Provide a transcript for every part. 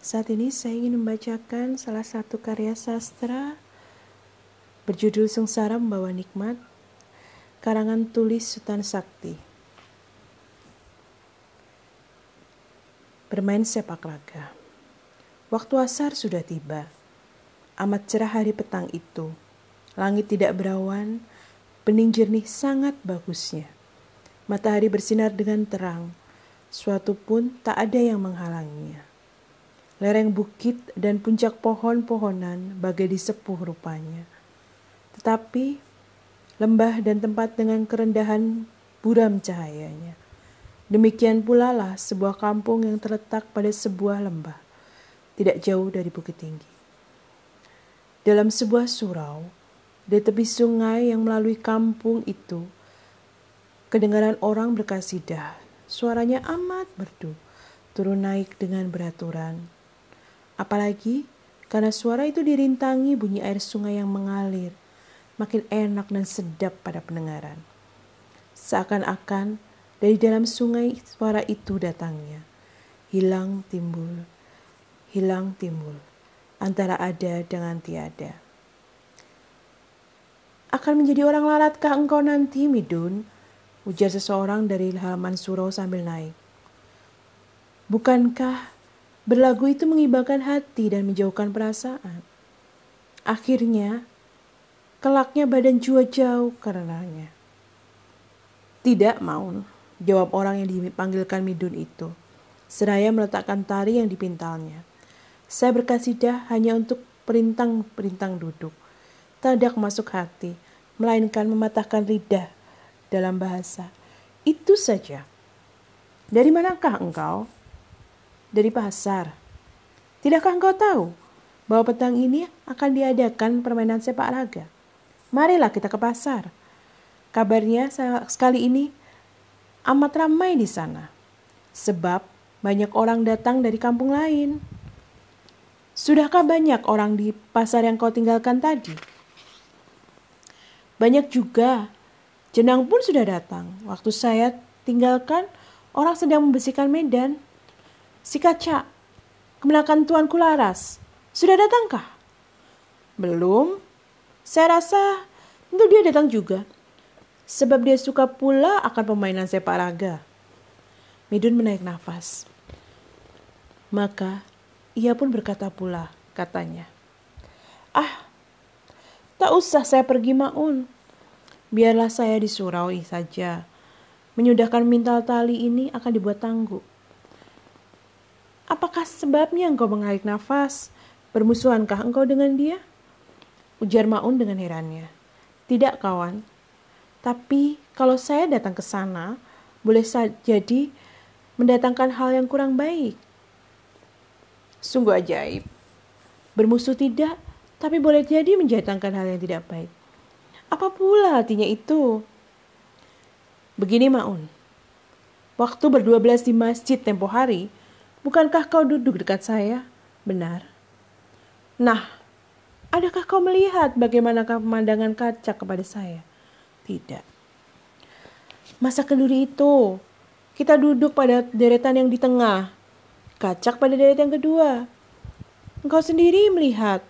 Saat ini saya ingin membacakan salah satu karya sastra berjudul Sengsara Membawa Nikmat, karangan tulis Sultan Sakti. Bermain sepak raga. Waktu asar sudah tiba. Amat cerah hari petang itu. Langit tidak berawan, bening jernih sangat bagusnya. Matahari bersinar dengan terang, suatu pun tak ada yang menghalanginya. Lereng bukit dan puncak pohon-pohonan bagai disepuh rupanya. Tetapi lembah dan tempat dengan kerendahan buram cahayanya. Demikian pula lah sebuah kampung yang terletak pada sebuah lembah, tidak jauh dari bukit tinggi. Dalam sebuah surau, di tepi sungai yang melalui kampung itu, kedengaran orang berkasidah. Suaranya amat merdu, turun naik dengan beraturan Apalagi karena suara itu dirintangi bunyi air sungai yang mengalir, makin enak dan sedap pada pendengaran. Seakan-akan dari dalam sungai suara itu datangnya. Hilang timbul, hilang timbul, antara ada dengan tiada. Akan menjadi orang laratkah engkau nanti, Midun? Ujar seseorang dari halaman surau sambil naik. Bukankah Berlagu itu mengibarkan hati dan menjauhkan perasaan. Akhirnya, kelaknya badan jua jauh karenanya. Tidak mau, jawab orang yang dipanggilkan Midun itu. Seraya meletakkan tari yang dipintalnya. Saya berkasidah hanya untuk perintang-perintang duduk. Tidak masuk hati, melainkan mematahkan lidah dalam bahasa. Itu saja. Dari manakah engkau? Dari pasar. Tidakkah engkau tahu bahwa petang ini akan diadakan permainan sepak raga? Marilah kita ke pasar. Kabarnya sekali ini amat ramai di sana. Sebab banyak orang datang dari kampung lain. Sudahkah banyak orang di pasar yang kau tinggalkan tadi? Banyak juga. Jenang pun sudah datang. Waktu saya tinggalkan, orang sedang membersihkan medan. Si kaca, kemenakan Tuanku Laras, sudah datangkah? Belum. Saya rasa tentu dia datang juga. Sebab dia suka pula akan permainan sepak raga. Midun menaik nafas. Maka ia pun berkata pula, katanya. Ah, tak usah saya pergi maun. Biarlah saya di surau saja. Menyudahkan mintal tali ini akan dibuat tangguh. Apakah sebabnya engkau mengarik nafas? Bermusuhankah engkau dengan dia? Ujar Maun dengan herannya. Tidak, kawan. Tapi kalau saya datang ke sana, boleh jadi mendatangkan hal yang kurang baik. Sungguh ajaib. Bermusuh tidak, tapi boleh jadi menjatangkan hal yang tidak baik. Apa pula artinya itu? Begini Maun, waktu berdua belas di masjid tempo hari, Bukankah kau duduk dekat saya? Benar. Nah, adakah kau melihat bagaimanakah pemandangan kaca kepada saya? Tidak. Masa kenduri itu, kita duduk pada deretan yang di tengah, kacak pada deretan yang kedua. Engkau sendiri melihat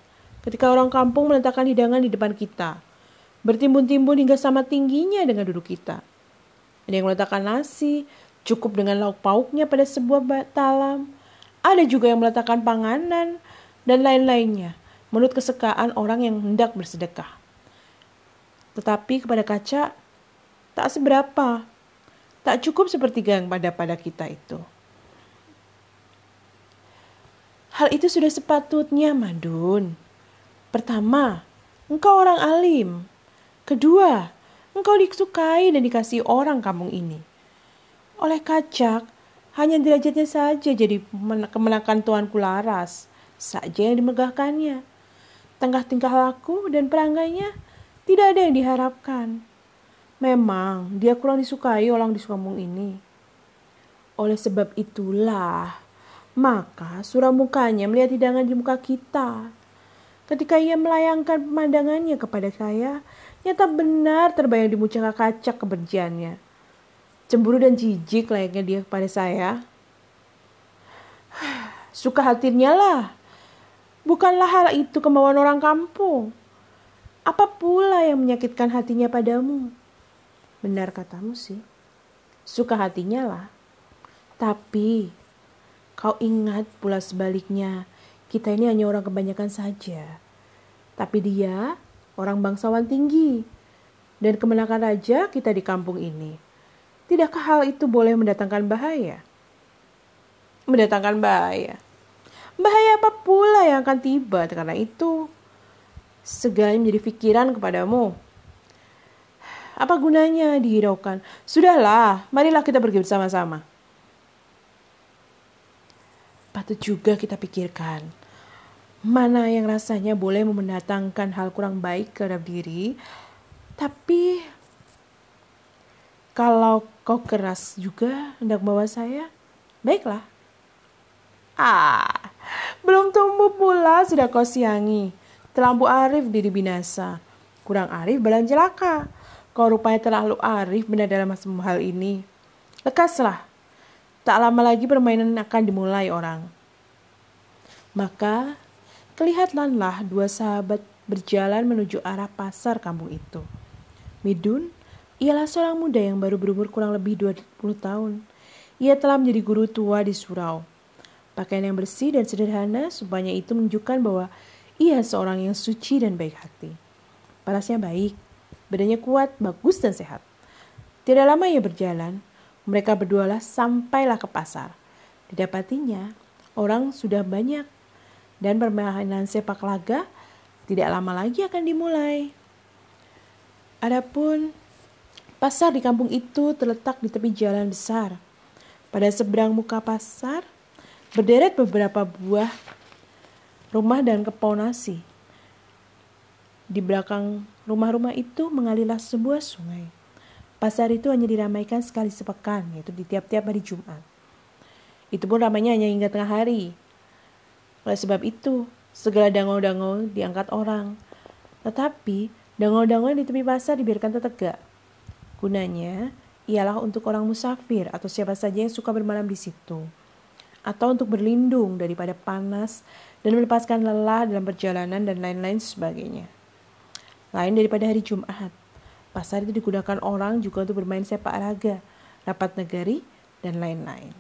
ketika orang kampung meletakkan hidangan di depan kita, bertimbun-timbun hingga sama tingginya dengan duduk kita. Ada yang meletakkan nasi, cukup dengan lauk pauknya pada sebuah talam. Ada juga yang meletakkan panganan dan lain-lainnya menurut kesekaan orang yang hendak bersedekah. Tetapi kepada kaca tak seberapa, tak cukup seperti gang pada pada kita itu. Hal itu sudah sepatutnya, Madun. Pertama, engkau orang alim. Kedua, engkau disukai dan dikasih orang kampung ini oleh kacak, hanya derajatnya saja jadi kemenakan Tuanku Laras, saja yang dimegahkannya. Tengah tingkah laku dan perangainya tidak ada yang diharapkan. Memang dia kurang disukai orang di kampung ini. Oleh sebab itulah, maka suram mukanya melihat hidangan di muka kita. Ketika ia melayangkan pemandangannya kepada saya, nyata benar terbayang di muka kacak kebenciannya cemburu dan jijik layaknya dia kepada saya. suka hatinya lah. Bukanlah hal itu kemauan orang kampung. Apa pula yang menyakitkan hatinya padamu? Benar katamu sih. Suka hatinya lah. Tapi kau ingat pula sebaliknya, kita ini hanya orang kebanyakan saja. Tapi dia orang bangsawan tinggi. Dan kemenangan raja kita di kampung ini. Tidakkah hal itu boleh mendatangkan bahaya? Mendatangkan bahaya. Bahaya apa pula yang akan tiba karena itu? Segalanya menjadi pikiran kepadamu. Apa gunanya dihiraukan? Sudahlah, marilah kita pergi bersama-sama patut juga kita pikirkan. Mana yang rasanya boleh mendatangkan hal kurang baik dalam diri, tapi kalau kau keras juga hendak bawa saya, baiklah. Ah, belum tumbuh pula sudah kau siangi. Terlampu arif diri binasa. Kurang arif balan celaka. Kau rupanya terlalu arif benar dalam hal ini. Lekaslah, Tak lama lagi permainan akan dimulai orang. Maka kelihatanlah dua sahabat berjalan menuju arah pasar kampung itu. Midun ialah seorang muda yang baru berumur kurang lebih 20 tahun. Ia telah menjadi guru tua di surau. Pakaian yang bersih dan sederhana supaya itu menunjukkan bahwa ia seorang yang suci dan baik hati. Parasnya baik, badannya kuat, bagus dan sehat. Tidak lama ia berjalan, mereka berdualah sampailah ke pasar. Didapatinya, orang sudah banyak dan permainan sepak laga tidak lama lagi akan dimulai. Adapun pasar di kampung itu terletak di tepi jalan besar. Pada seberang muka pasar berderet beberapa buah rumah dan kepau. Di belakang rumah-rumah itu mengalirlah sebuah sungai. Pasar itu hanya diramaikan sekali sepekan, yaitu di tiap-tiap hari Jumat. Itu pun ramainya hanya hingga tengah hari. Oleh sebab itu, segala dangau-dangau diangkat orang. Tetapi, dangau-dangau di tepi pasar dibiarkan tegak. Gunanya ialah untuk orang musafir atau siapa saja yang suka bermalam di situ. Atau untuk berlindung daripada panas dan melepaskan lelah dalam perjalanan dan lain-lain sebagainya. Lain daripada hari Jumat, Pasar itu digunakan orang juga untuk bermain sepak raga, rapat negari, dan lain-lain.